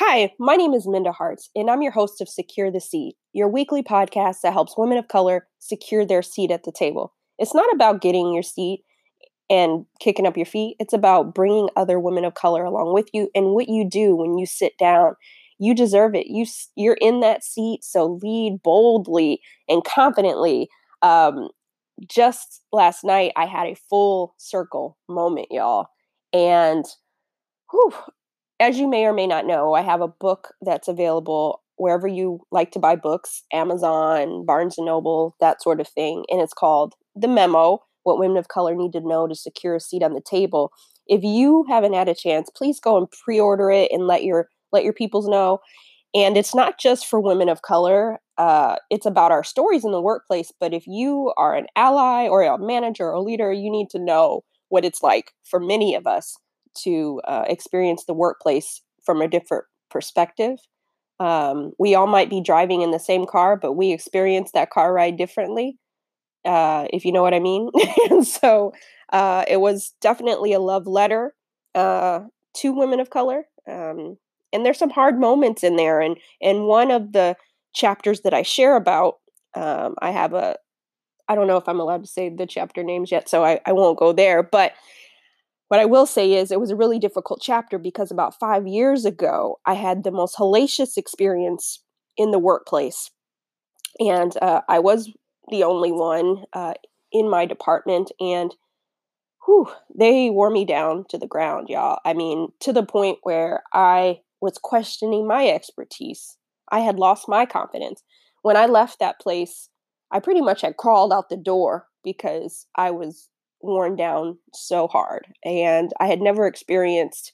Hi, my name is Minda Harts, and I'm your host of Secure the Seat, your weekly podcast that helps women of color secure their seat at the table. It's not about getting your seat and kicking up your feet, it's about bringing other women of color along with you and what you do when you sit down. You deserve it. You you're in that seat, so lead boldly and confidently. Um, just last night, I had a full circle moment, y'all, and whew, as you may or may not know, I have a book that's available wherever you like to buy books, Amazon, Barnes and Noble, that sort of thing. And it's called The Memo What Women of Color Need to Know to Secure a Seat on the Table. If you haven't had a chance, please go and pre-order it and let your let your peoples know. And it's not just for women of color. Uh, it's about our stories in the workplace. But if you are an ally or a manager or leader, you need to know what it's like for many of us to uh, experience the workplace from a different perspective. Um, we all might be driving in the same car, but we experience that car ride differently, uh, if you know what I mean. and so uh, it was definitely a love letter uh, to women of color. Um, and there's some hard moments in there. And, and one of the chapters that I share about, um, I have a, I don't know if I'm allowed to say the chapter names yet, so I, I won't go there. But what I will say is it was a really difficult chapter because about five years ago, I had the most hellacious experience in the workplace. And uh, I was the only one uh, in my department. And whew, they wore me down to the ground, y'all. I mean, to the point where I was questioning my expertise. I had lost my confidence. When I left that place, I pretty much had crawled out the door because I was worn down so hard. And I had never experienced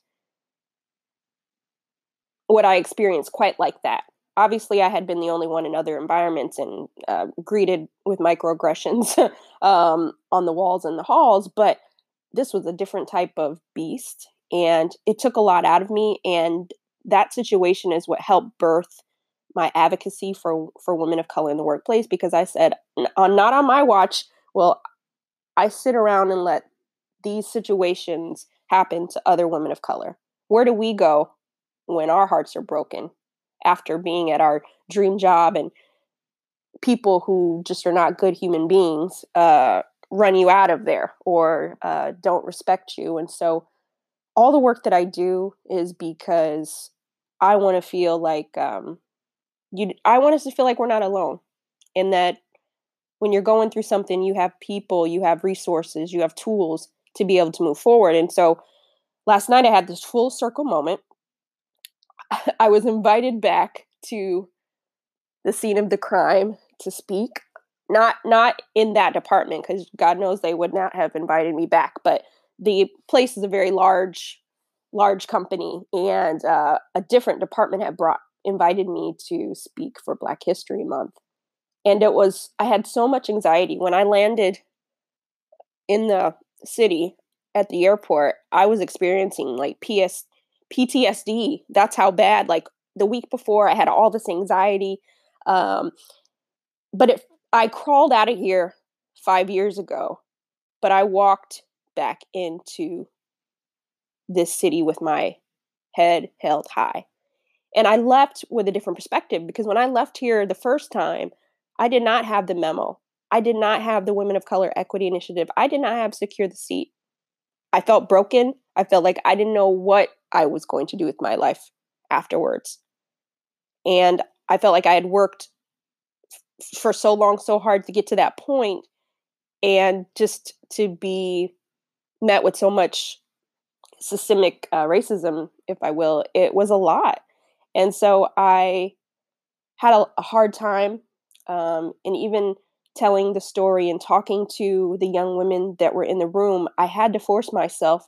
what I experienced quite like that. Obviously, I had been the only one in other environments and uh, greeted with microaggressions um, on the walls and the halls, but this was a different type of beast. And it took a lot out of me. And that situation is what helped birth my advocacy for for women of color in the workplace because I said, not on my watch. Well, I sit around and let these situations happen to other women of color. Where do we go when our hearts are broken after being at our dream job and people who just are not good human beings uh, run you out of there or uh, don't respect you? And so, all the work that I do is because I want to feel like um, you. I want us to feel like we're not alone, and that when you're going through something, you have people, you have resources, you have tools to be able to move forward. And so last night I had this full circle moment. I was invited back to the scene of the crime to speak. Not not in that department because God knows they would not have invited me back. But the place is a very large, large company, and uh, a different department had brought invited me to speak for Black History Month and it was i had so much anxiety. When i landed in the city at the airport i was experiencing like ps ptsd that's how bad like the week before i had all this anxiety um but it i crawled out of here five years ago but i walked back into this city with my head held high and i left with a different perspective because when i left here the first time I did not have the memo. I did not have the Women of Color Equity Initiative. I did not have Secure the Seat. I felt broken. I felt like I didn't know what I was going to do with my life afterwards. And I felt like I had worked f- for so long, so hard to get to that point, and just to be met with so much systemic uh, racism, if I will, it was a lot. And so I had a, a hard time um, and even telling the story and talking to the young women that were in the room, I had to force myself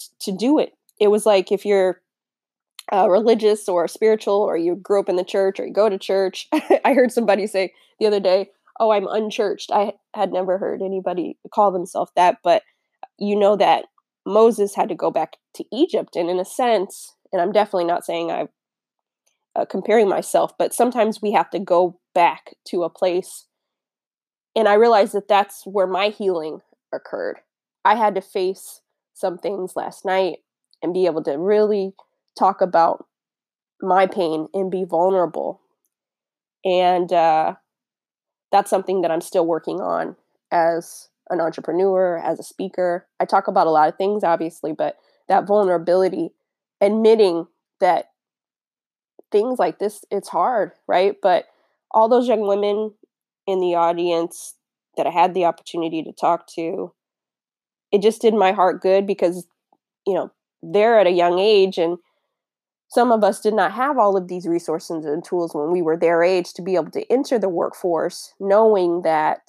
t- to do it. It was like if you're uh, religious or spiritual, or you grew up in the church, or you go to church. I heard somebody say the other day, "Oh, I'm unchurched." I had never heard anybody call themselves that, but you know that Moses had to go back to Egypt, and in a sense, and I'm definitely not saying I uh, comparing myself, but sometimes we have to go back to a place. And I realized that that's where my healing occurred. I had to face some things last night and be able to really talk about my pain and be vulnerable. And uh, that's something that I'm still working on as an entrepreneur, as a speaker. I talk about a lot of things, obviously, but that vulnerability, admitting that things like this, it's hard, right? But all those young women in the audience that I had the opportunity to talk to, it just did my heart good because, you know, they're at a young age and some of us did not have all of these resources and tools when we were their age to be able to enter the workforce knowing that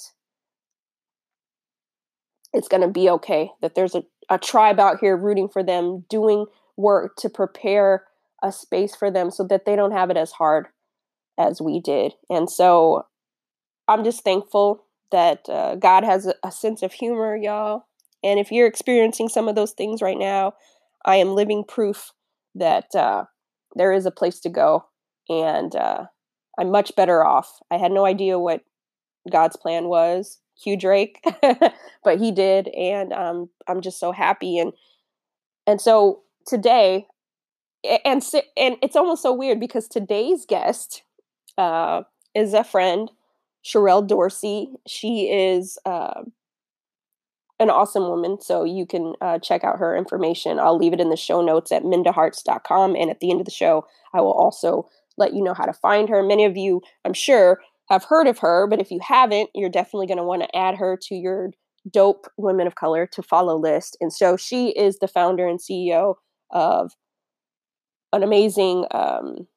it's going to be okay that there's a, a tribe out here rooting for them doing work to prepare a space for them so that they don't have it as hard as we did. And so i'm just thankful that uh, god has a, a sense of humor y'all. And if you're experiencing some of those things right now i am living proof that uh, there is a place to go. And uh, i'm much better off. I had no idea what god's plan was Hugh Drake, but he did, and um, I'm just so happy. And and so today, and and it's almost so weird because today's guest uh, is a friend, Sherelle Dorsey. She is uh, an awesome woman, so you can uh, check out her information. I'll leave it in the show notes at mindaharts.com, and at the end of the show, I will also let you know how to find her. Many of you, I'm sure, have heard of her, but if you haven't, you're definitely going to want to add her to your dope women of color to follow list. And so she is the founder and CEO of an amazing um,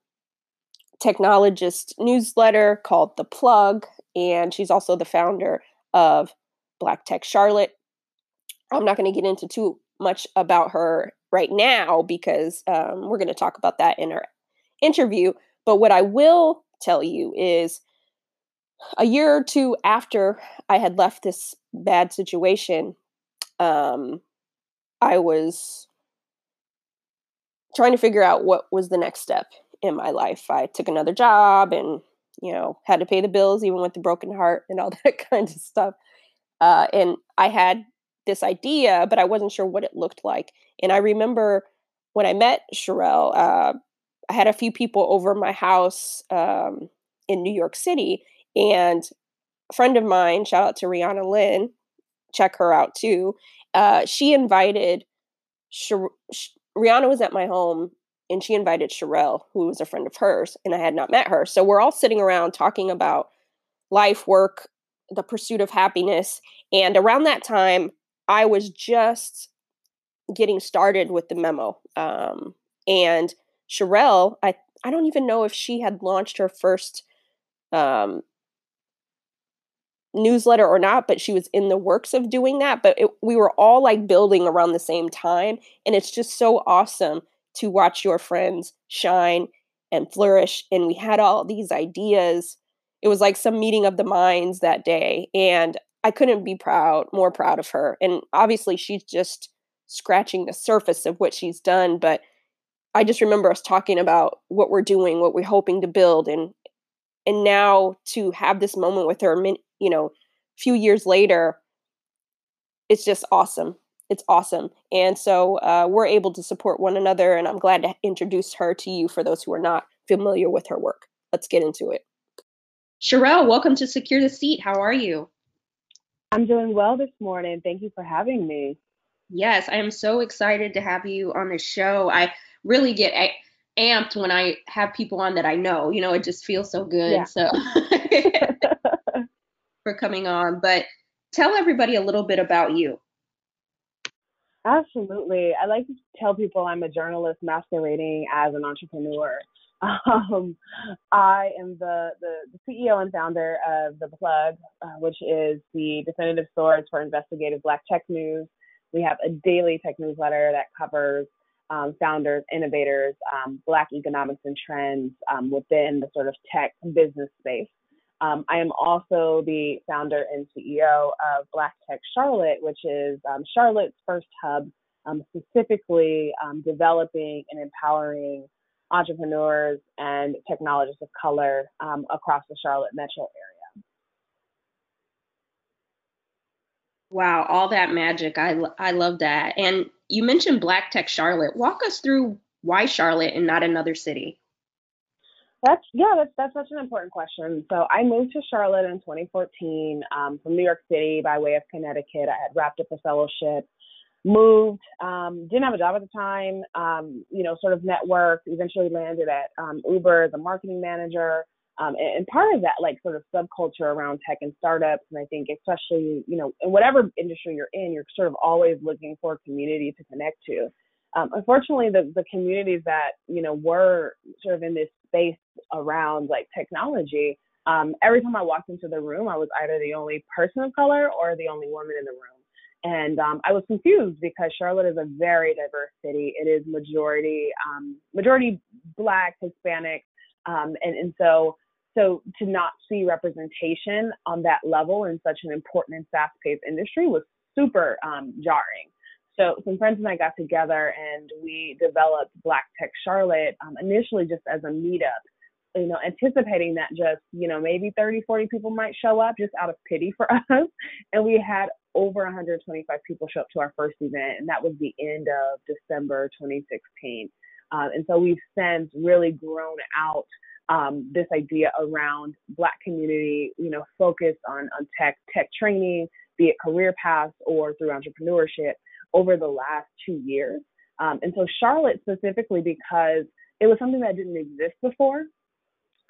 technologist newsletter called The Plug. And she's also the founder of Black Tech Charlotte. I'm not going to get into too much about her right now because um, we're going to talk about that in our interview. But what I will tell you is a year or two after I had left this bad situation, um, I was trying to figure out what was the next step in my life. I took another job and, you know, had to pay the bills, even with the broken heart and all that kind of stuff. Uh, and I had this idea, but I wasn't sure what it looked like. And I remember when I met Sherelle, uh, I had a few people over my house um, in New York City, and a friend of mine, shout out to Rihanna Lynn, check her out too. Uh, she invited Rihanna was at my home and she invited Sherelle, who was a friend of hers, and I had not met her. So we're all sitting around talking about life, work, the pursuit of happiness. And around that time, I was just getting started with the memo. Um, and Sherelle, I I don't even know if she had launched her first um, newsletter or not, but she was in the works of doing that. But it, we were all like building around the same time. And it's just so awesome to watch your friends shine and flourish. And we had all these ideas. It was like some meeting of the minds that day. And I couldn't be proud, more proud of her. And obviously, she's just scratching the surface of what she's done. But I just remember us talking about what we're doing, what we're hoping to build, and and now to have this moment with her you know a few years later it's just awesome it's awesome and so uh, we're able to support one another and i'm glad to introduce her to you for those who are not familiar with her work let's get into it Sherelle, welcome to secure the seat how are you i'm doing well this morning thank you for having me yes i am so excited to have you on the show i really get amped when I have people on that I know. You know, it just feels so good. Yeah. So for coming on. But tell everybody a little bit about you. Absolutely. I like to tell people I'm a journalist masquerading as an entrepreneur. Um, I am the, the, the, CEO and founder of The Plug, uh, which is the definitive source for investigative Black tech news. We have a daily tech newsletter that covers um, founders, innovators, um, Black economics and trends um, within the sort of tech business space. Um, I am also the founder and CEO of Black Tech Charlotte, which is um, Charlotte's first hub, um, specifically developing and empowering entrepreneurs and technologists of color across the Charlotte metro area. Wow, all that magic. I, I love that. And you mentioned Black Tech Charlotte. Walk us through why Charlotte and not another city. That's yeah, that's that's such an important question. So I moved to Charlotte in 2014 um, from New York City by way of Connecticut. I had wrapped up a fellowship, moved, um, didn't have a job at the time. Um, you know, sort of networked. Eventually landed at um, Uber as a marketing manager. Um, and, and, part of that, like sort of subculture around tech and startups, and I think especially, you know, in whatever industry you're in, you're sort of always looking for a community to connect to. Um, unfortunately, the the communities that you know were sort of in this space around like technology, um, every time I walked into the room, I was either the only person of color or the only woman in the room. And um, I was confused because Charlotte is a very diverse city. It is majority um, majority Black, Hispanic, um, and and so so to not see representation on that level in such an important and fast-paced industry was super um, jarring. So some friends and I got together and we developed Black Tech Charlotte um, initially just as a meetup, you know, anticipating that just, you know, maybe 30, 40 people might show up just out of pity for us. And we had over 125 people show up to our first event, and that was the end of December 2016. Um, and so we've since really grown out um, this idea around Black community, you know, focused on, on tech, tech training, be it career paths or through entrepreneurship over the last two years. Um, and so Charlotte specifically because it was something that didn't exist before.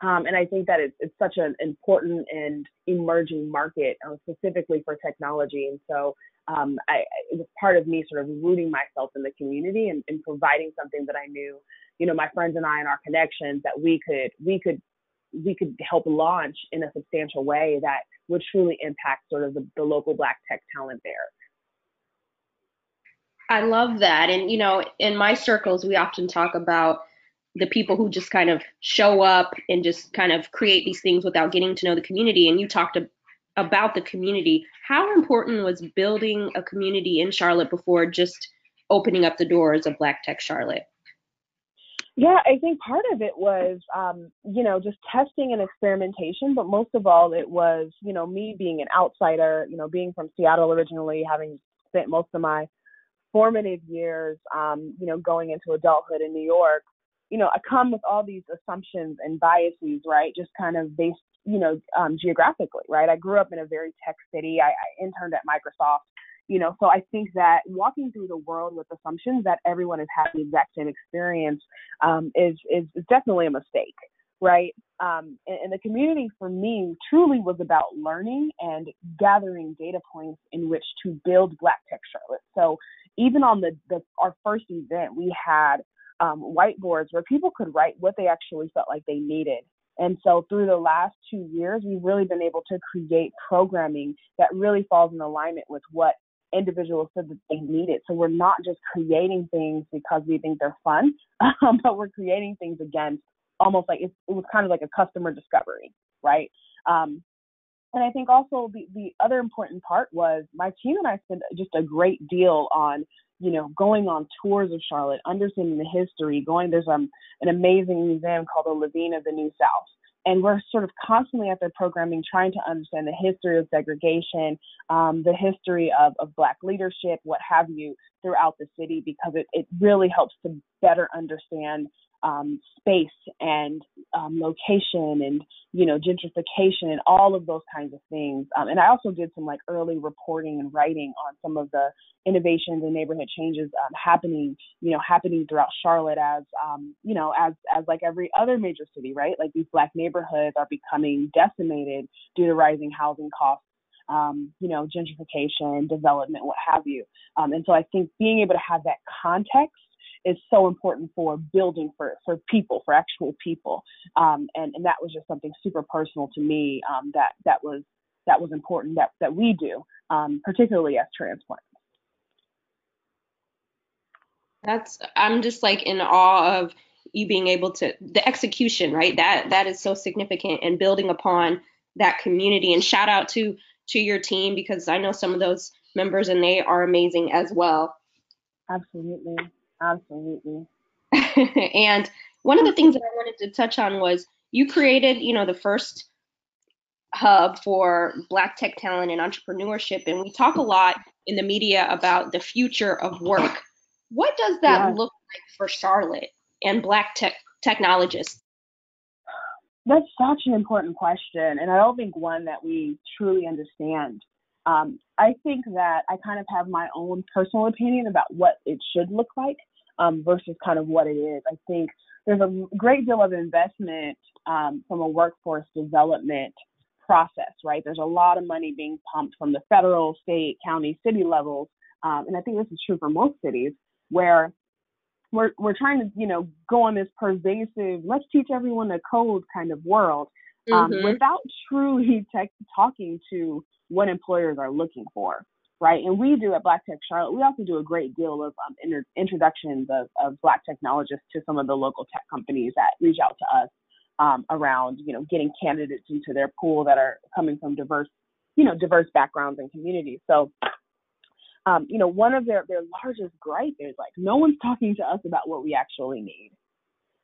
Um, and I think that it's, it's such an important and emerging market, uh, specifically for technology. And so um, I, it was part of me sort of rooting myself in the community and, and providing something that I knew, you know, my friends and I and our connections that we could we could we could help launch in a substantial way that would truly impact sort of the, the local Black tech talent there. I love that. And, you know, in my circles, we often talk about the people who just kind of show up and just kind of create these things without getting to know the community. And you talked about the community. How important was building a community in Charlotte before just opening up the doors of Black Tech Charlotte? Yeah, I think part of it was, um, you know, just testing and experimentation, but most of all, it was, you know, me being an outsider, you know, being from Seattle originally, having spent most of my formative years, um, you know, going into adulthood in New York, you know, I come with all these assumptions and biases, right? Just kind of based, you know, um, geographically, right? I grew up in a very tech city. I, I interned at Microsoft, you know, so I think that walking through the world with assumptions that everyone has had the exact same experience um, is, is is definitely a mistake, right? Um, and, and, the community for me truly was about learning and gathering data points in which to build Black Tech Charlotte. So even on the, the our first event, we had um, whiteboards where people could write what they actually felt like they needed. And so through the last two years, we've really been able to create programming that really falls in alignment with what individuals said that they needed. So we're not just creating things because we think they're fun, um, but we're creating things against almost like it was kind of like a customer discovery, right? Um, and I think also the, the other important part was my team and I spent just a great deal on, you know, going on tours of Charlotte, understanding the history, going, there's um, an amazing museum called the Levine of the New South. And we're sort of constantly at their programming trying to understand the history of segregation, um, the history of, of Black leadership, what have you, throughout the city, because it, it really helps to better understand um, space and um, location and you know gentrification and all of those kinds of things. Um, and I also did some like early reporting and writing on some of the innovations and neighborhood changes um, happening you know happening throughout Charlotte as um, you know as as like every other major city, right? Like these black neighborhoods are becoming decimated due to rising housing costs um, you know, gentrification, development, what have you. And so I think being able to have that context is so important for building for for people, for actual people. Um, and and that was just something super personal to me. Um, that that was that was important that that we do, um, particularly as transplants. That's I'm just like in awe of you being able to the execution, right? That that is so significant and building upon that community. And shout out to to your team because I know some of those members and they are amazing as well. Absolutely. Absolutely. and one of the things that I wanted to touch on was you created, you know, the first hub for Black tech talent and entrepreneurship, and we talk a lot in the media about the future of work. What does that look like for Charlotte and Black tech technologists? That's such an important question, and I don't think one that we truly understand. Um, I think that I kind of have my own personal opinion about what it should look like um, versus kind of what it is. I think there's a great deal of investment um, from a workforce development process, right? There's a lot of money being pumped from the federal, state, county, city levels, um, and I think this is true for most cities where we're we're trying to you know go on this pervasive let's teach everyone to code kind of world um, mm-hmm. without truly tech, talking to what employers are looking for right and we do at black tech charlotte we also do a great deal of um, inter- introductions of, of black technologists to some of the local tech companies that reach out to us um, around you know getting candidates into their pool that are coming from diverse you know diverse backgrounds and communities so um, you know, one of their, their largest gripe is like, no one's talking to us about what we actually need.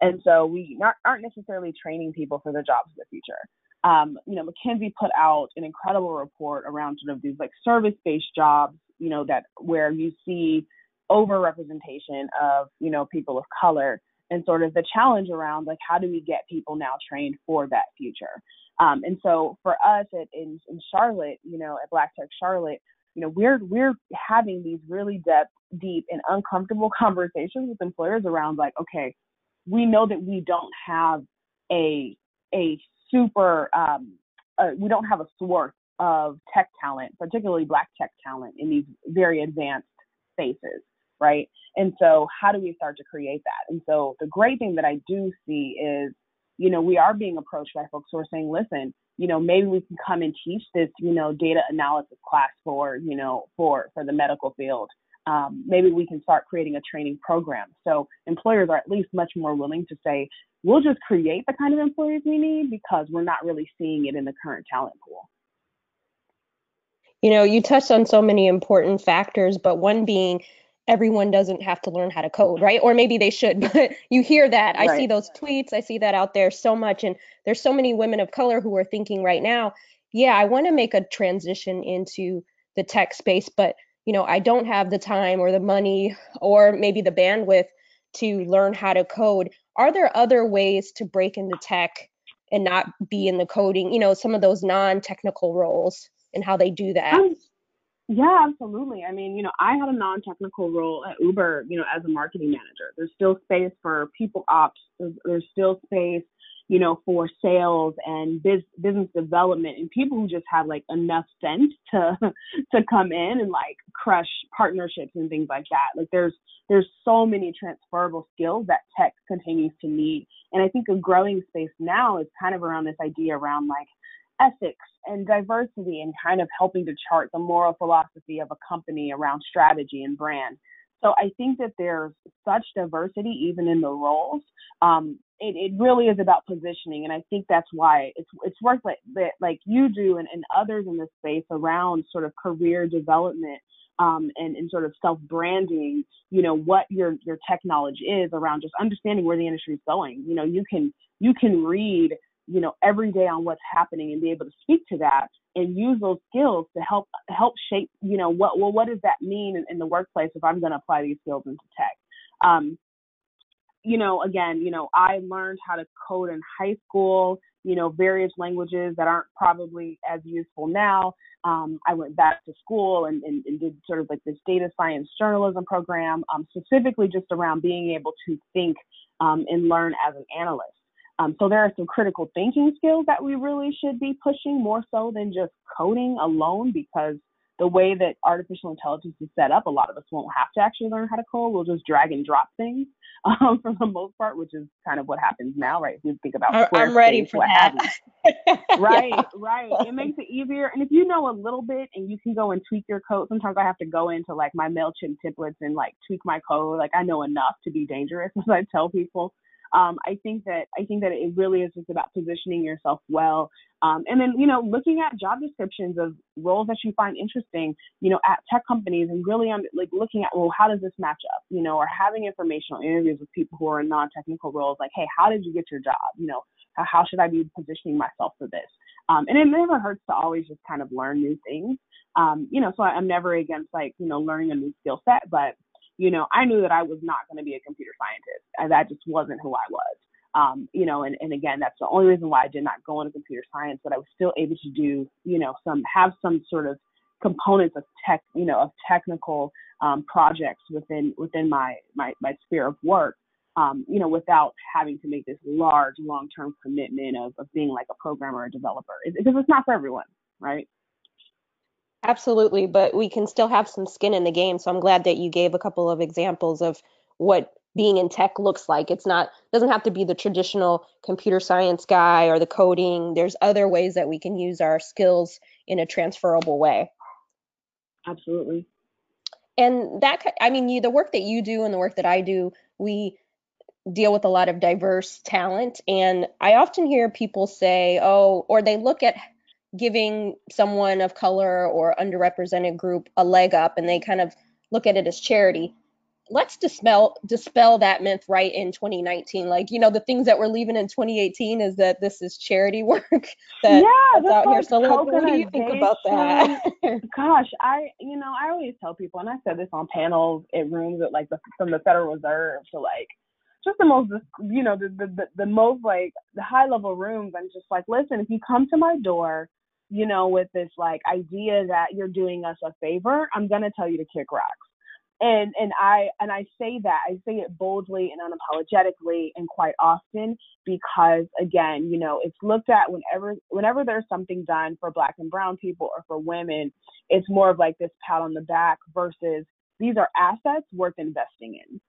And so we not, aren't necessarily training people for the jobs of the future. Um, you know, McKinsey put out an incredible report around sort of these like service-based jobs, you know, that where you see overrepresentation of, you know, people of color and sort of the challenge around like how do we get people now trained for that future. Um, and so for us at, in, in Charlotte, you know, at Black Tech Charlotte, you know, we're we're having these really depth, deep and uncomfortable conversations with employers around like, okay, we know that we don't have a a super um, uh, we don't have a source of tech talent, particularly black tech talent in these very advanced spaces, right? And so how do we start to create that? And so the great thing that I do see is, you know, we are being approached by folks who are saying, listen, you know, maybe we can come and teach this, you know, data analysis class for, you know, for for the medical field. Um, maybe we can start creating a training program. So employers are at least much more willing to say, we'll just create the kind of employees we need because we're not really seeing it in the current talent pool. You know, you touched on so many important factors, but one being everyone doesn't have to learn how to code, right? Or maybe they should, but you hear that. I see those tweets, I see that out there so much. And there's so many women of color who are thinking right now, yeah, I want to make a transition into the tech space, but you know, I don't have the time or the money or maybe the bandwidth to learn how to code. Are there other ways to break into tech and not be in the coding, you know, some of those non-technical roles and how they do that? Um, yeah, absolutely. I mean, you know, I had a non-technical role at Uber, you know, as a marketing manager. There's still space for people ops. There's, there's still space, you know, for sales and biz, business development and people who just have like enough sense to to come in and like crush partnerships and things like that. Like there's there's so many transferable skills that tech continues to need. And I think a growing space now is kind of around this idea around like ethics and diversity and kind of helping to chart the moral philosophy of a company around strategy and brand. So I think that there's such diversity even in the roles. Um, it, it really is about positioning, and I think that's why it's it's worth like that like you do and, and others in this space around sort of career development um, and, and sort of self branding, you know, what your your tech knowledge is around just understanding where the industry is going. You know, you can you can read you know, every day on what's happening and be able to speak to that and use those skills to help help shape, you know, what well, what does that mean in, in the workplace if I'm going to apply these skills into tech? Um, you know, again, you know, I learned how to code in high school, you know, various languages that aren't probably as useful now. Um, I went back to school and, and, and, did sort of like this data science journalism program, um, specifically just around being able to think um, and learn as an analyst. Um, so there are some critical thinking skills that we really should be pushing more so than just coding alone because the way that artificial intelligence is set up, a lot of us won't have to actually learn how to code. We'll just drag and drop things um, for the most part, which is kind of what happens now, right? If you think about Squarespace, I'm ready for that. right, yeah. right. It makes it easier. And if you know a little bit and you can go and tweak your code, sometimes I have to go into like my MailChimp templates and like tweak my code. Like I know enough to be dangerous, as I tell people um, I think that I think that it really is just about positioning yourself well, um, and then you know looking at job descriptions of roles that you find interesting, you know, at tech companies, and really on like looking at well, how does this match up, you know, or having informational interviews with people who are in non-technical roles, like, hey, how did you get your job, you know, how, how should I be positioning myself for this? Um, and it never hurts to always just kind of learn new things. Um, you know, so I'm never against like, you know, learning a new skill set, but you know, I knew that I was not going to be a computer scientist. That just wasn't who I was. Um, you know, and, and again, that's the only reason why I did not go into computer science, but I was still able to do, you know, some have some sort of components of tech, you know, of technical um, projects within within my my my sphere of work. Um, you know, without having to make this large, long-term commitment of, of being like a programmer or a developer, because it's not for everyone, right? Absolutely, but we can still have some skin in the game. So I'm glad that you gave a couple of examples of what being in tech looks like. It's not doesn't have to be the traditional computer science guy or the coding. There's other ways that we can use our skills in a transferable way. Absolutely. And that I mean, you the work that you do and the work that I do, we deal with a lot of diverse talent and I often hear people say, "Oh," or they look at giving someone of color or underrepresented group a leg up and they kind of look at it as charity let's dispel dispel that myth right in 2019 like you know the things that we're leaving in 2018 is that this is charity work that, yeah, that's out here. so what do you think about that? Gosh i you know i always tell people and i said this on panels at rooms at like the, from the federal reserve to like just the most you know the, the the most like the high level rooms. I'm just like listen if you come to my door you know, with this like idea that you're doing us a favor, I'm gonna tell you to kick rocks. And and I and I say that I say it boldly and unapologetically and quite often because again, you know, it's looked at whenever whenever there's something done for black and brown people or for women, it's more of like this pat on the back versus these are assets worth investing in.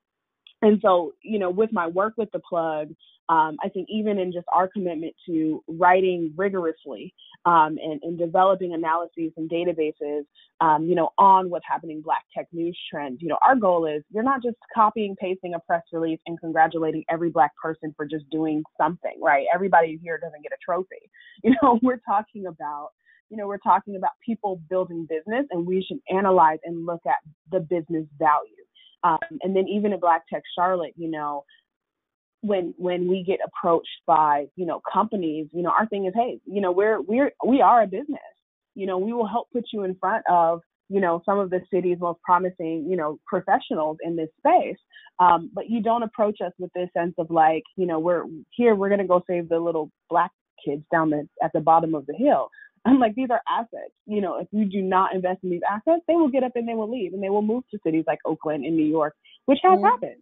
And so, you know, with my work with the plug, um, I think even in just our commitment to writing rigorously um, and, and, developing analyses and databases, um, you know, on what's happening Black tech news trends, you know, our goal is you're not just copying, pasting a press release and congratulating every Black person for just doing something, right? Everybody here doesn't get a trophy. You know, we're talking about you know, we're talking about people building business and we should analyze and look at the business value. Um, and then even at Black Tech Charlotte, you know, when when we get approached by you know companies you know our thing is hey you know we're we're we are a business. You know we will help put you in front of you know some of the city's most promising you know professionals in this space. Um, but you don't approach us with this sense of like you know we're here we're going to go save the little black kids down the at the bottom of the hill i'm like these are assets you know if you do not invest in these assets they will get up and they will leave and they will move to cities like oakland and new york which has happened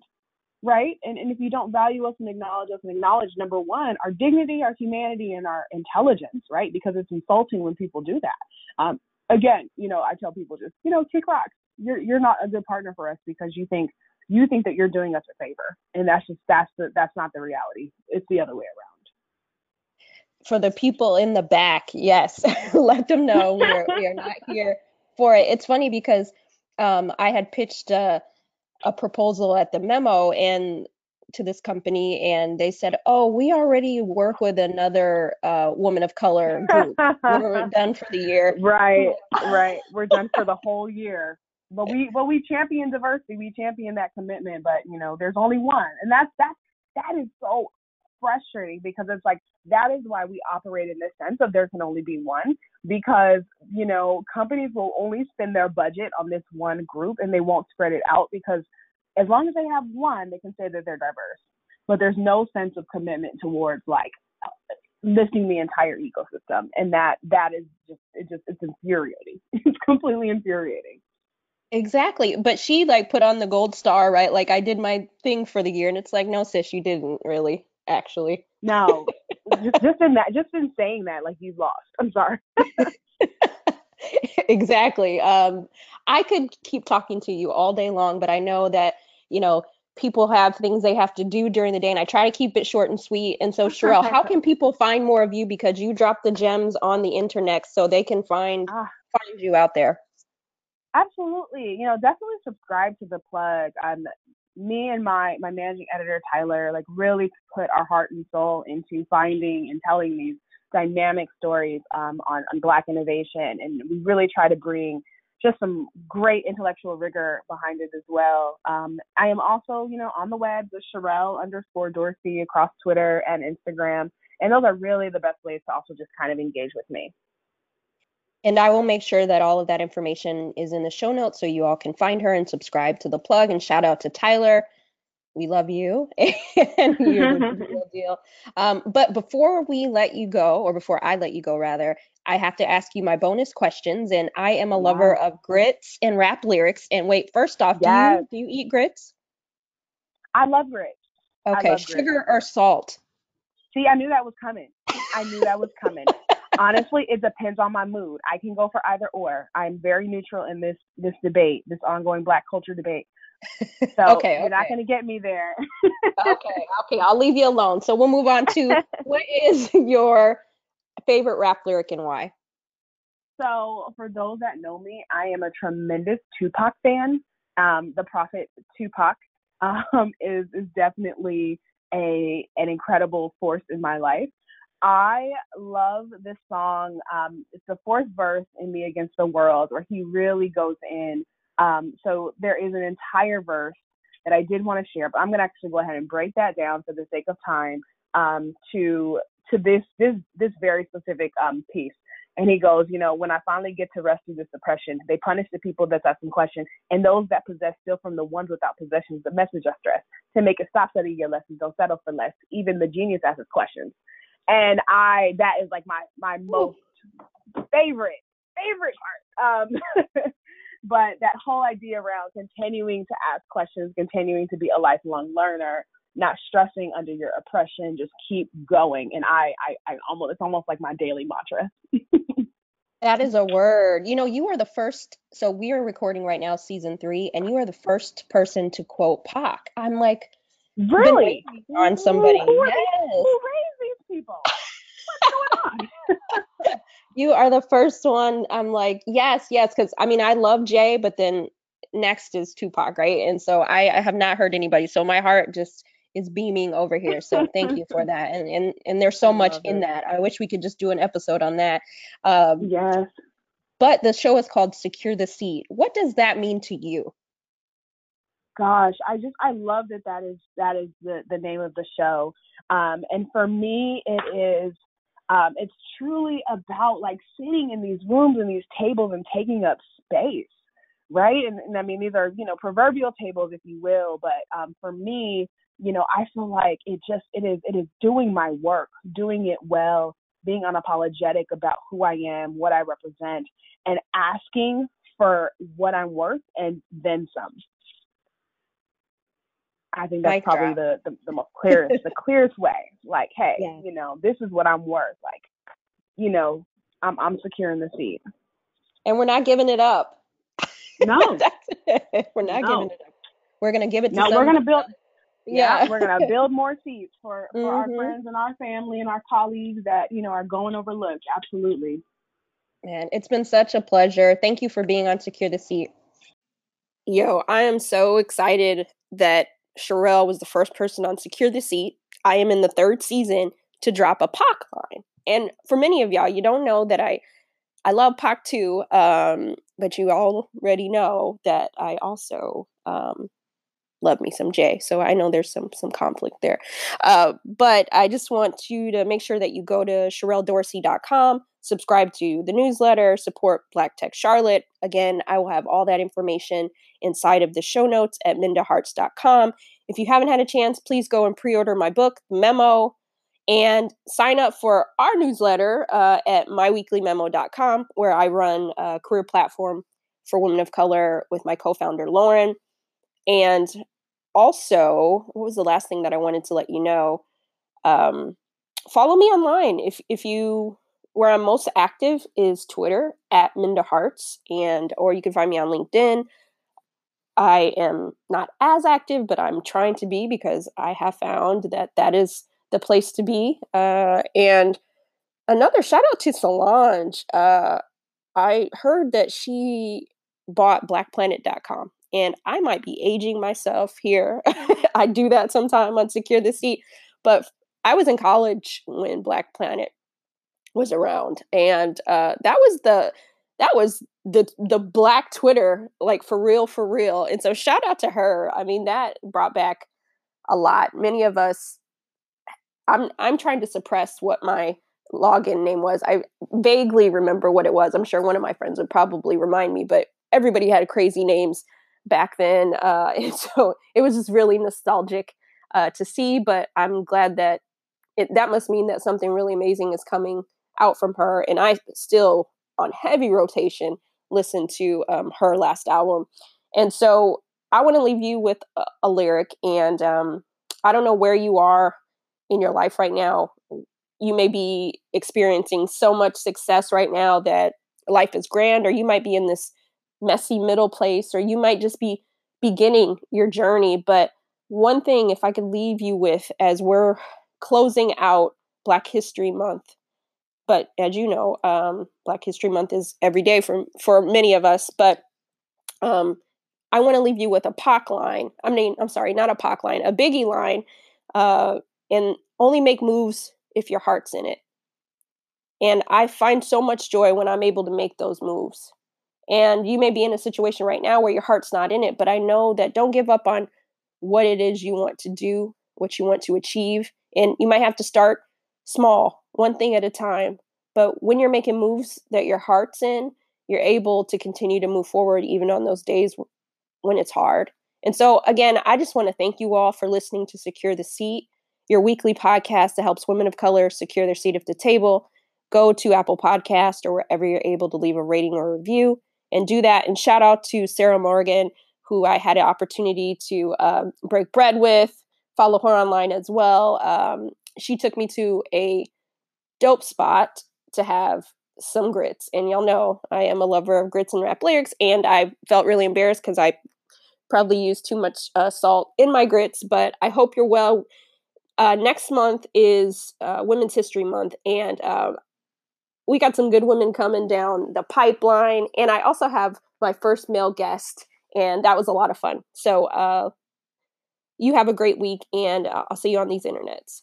right? And, and if you don't value us and acknowledge us and acknowledge number one, our dignity, our humanity, and our intelligence, right? Because it's insulting when people do that. Um, again, you know, I tell people just, you know, kick rocks. You're you're not a good partner for us because you think you think that you're doing us a favor, and that's just that's the that's not the reality. It's the other way around. For the people in the back, yes, let them know we are we are not here for it. It's funny because um, I had pitched. Uh, a proposal at the memo and to this company and they said oh we already work with another uh, woman of color group we're done for the year right right we're done for the whole year but we but we champion diversity we champion that commitment but you know there's only one and that's that's that is so frustrating because it's like that is why we operate in this sense of there can only be one because you know companies will only spend their budget on this one group and they won't spread it out because as long as they have one they can say that they're diverse. But there's no sense of commitment towards like lifting the entire ecosystem and that that is just it just it's infuriating. It's completely infuriating. Exactly. But she like put on the gold star right? Like i did my thing for the year and it's like no sis you didn't really actually. No, just, just in that, just in saying that, like you've lost. I'm sorry. exactly. Um, I could keep talking to you all day long, but I know that you know people have things they have to do during the day, and I try to keep it short and sweet. And so, Sherelle, how can people find more of you because you drop the gems on the internet so they can find ah. find you out there? Absolutely. You know, definitely subscribe to the plug. Um, me and my my managing editor Tyler like really put our heart and soul into finding and telling these dynamic stories um, on on Black innovation, and we really try to bring just some great intellectual rigor behind it as well. Um, I am also, you know, on the web with Sherelle underscore Dorsey across Twitter and Instagram, and those are really the best ways to also just kind of engage with me. And I will make sure that all of that information is in the show notes so you all can find her and subscribe to the plug. And shout out to Tyler. we love you and you're the real deal. Um, but before we let you go, or before I let you go, rather, I have to ask you my bonus questions. And I am a lover of grits and rap lyrics. And wait, first off, yes. do you do you eat grits? I love grits. Okay, love sugar grits. or salt? See, I knew that was coming. I knew that was coming. Honestly, it depends on my mood. I can go for either or. I'm very neutral in this this debate, this ongoing Black culture debate. So okay, you're not going to get me there. okay, okay, I'll leave you alone. So we'll move on to what is your favorite rap lyric and why? So for those that know me, I am a tremendous Tupac fan. Um, the Prophet Tupac um, is is definitely a an incredible force in my life. I love this song. Um, it's the fourth verse in Me Against the World where he really goes in. Um, so there is an entire verse that I did want to share, but I'm going to actually go ahead and break that down for the sake of time um, to to this this this very specific um, piece. And he goes, you know, when I finally get to rest rescue this oppression, they punish the people that's asking questions, and those that possess steal from the ones without possessions. The message of stress to make it stop studying your lessons, don't settle for less. Even the genius asks questions and I that is like my my most favorite favorite part. Um, but that whole idea around continuing to ask questions, continuing to be a lifelong learner, not stressing under your oppression, just keep going. And I, I, I almost it's almost like my daily mantra. that is a word. You know, you are the first. So we are recording right now, season three, and you are the first person to quote Pac. I'm like, really on somebody. Who, yes. who people? What's going on? you are the first one. I'm like, yes, yes, because I mean, I love Jay, but then next is Tupac, right? And so I, I have not heard anybody. So my heart just is beaming over here. So thank you for that. And and and there's so much in that. I wish we could just do an episode on that. Um, yes. But the show is called Secure the Seat. What does that mean to you? Gosh, I just I love that that is that is the the name of the show. Um, and for me, it is, um, it's truly about like sitting in these rooms and these tables and taking up space, right? And, and I mean, these are, you know, proverbial tables, if you will. But um, for me, you know, I feel like it just, it is, it is doing my work, doing it well, being unapologetic about who I am, what I represent, and asking for what I'm worth and then some. I think that's probably the, the, the most clearest the clearest way. Like, hey, yeah. you know, this is what I'm worth. Like, you know, I'm I'm securing the seat. And we're not giving it up. No. we're not no. giving it up. We're gonna give it to No, we're gonna build yeah, yeah we're gonna build more seats for, for mm-hmm. our friends and our family and our colleagues that, you know, are going overlooked. Absolutely. Man, it's been such a pleasure. Thank you for being on Secure the Seat. Yo, I am so excited that Sherelle was the first person on Secure the Seat. I am in the third season to drop a Pac line. And for many of y'all, you don't know that I I love Pac too, um, but you already know that I also um, love me some Jay. So I know there's some some conflict there. Uh, but I just want you to make sure that you go to SherelleDorsey.com, subscribe to the newsletter, support Black Tech Charlotte. Again, I will have all that information inside of the show notes at mindaharts.com. If you haven't had a chance, please go and pre order my book, Memo, and sign up for our newsletter uh, at myweeklymemo.com, where I run a career platform for women of color with my co founder, Lauren. And also, what was the last thing that I wanted to let you know? Um, follow me online if if you where I'm most active is Twitter at Minda Harts, and or you can find me on LinkedIn. I am not as active, but I'm trying to be because I have found that that is the place to be. Uh, and another shout out to Solange. Uh, I heard that she bought blackplanet.com and I might be aging myself here. I do that sometime on Secure the Seat, but I was in college when Black Planet was around, and uh, that was the that was the the black Twitter, like for real, for real. And so shout out to her. I mean, that brought back a lot. Many of us I'm I'm trying to suppress what my login name was. I vaguely remember what it was. I'm sure one of my friends would probably remind me, but everybody had crazy names back then. Uh, and so it was just really nostalgic uh, to see, but I'm glad that it, that must mean that something really amazing is coming out from her. And I still, on heavy rotation, listen to um, her last album. And so I want to leave you with a, a lyric. And um, I don't know where you are in your life right now. You may be experiencing so much success right now that life is grand, or you might be in this messy middle place, or you might just be beginning your journey. But one thing, if I could leave you with as we're closing out Black History Month, but as you know, um, Black History Month is every day for for many of us. But um, I want to leave you with a Pac line. I mean, I'm sorry, not a Pac line, a Biggie line, uh, and only make moves if your heart's in it. And I find so much joy when I'm able to make those moves. And you may be in a situation right now where your heart's not in it, but I know that don't give up on what it is you want to do, what you want to achieve. And you might have to start small, one thing at a time. But when you're making moves that your heart's in, you're able to continue to move forward even on those days when it's hard. And so, again, I just want to thank you all for listening to Secure the Seat, your weekly podcast that helps women of color secure their seat at the table. Go to Apple Podcast or wherever you're able to leave a rating or review and do that. And shout out to Sarah Morgan, who I had an opportunity to um, break bread with. Follow her online as well. Um, she took me to a dope spot to have some grits. And y'all know I am a lover of grits and rap lyrics. And I felt really embarrassed because I probably used too much uh, salt in my grits. But I hope you're well. Uh, next month is uh, Women's History Month. And um, we got some good women coming down the pipeline. And I also have my first male guest. And that was a lot of fun. So, uh, you have a great week, and uh, I'll see you on these internets.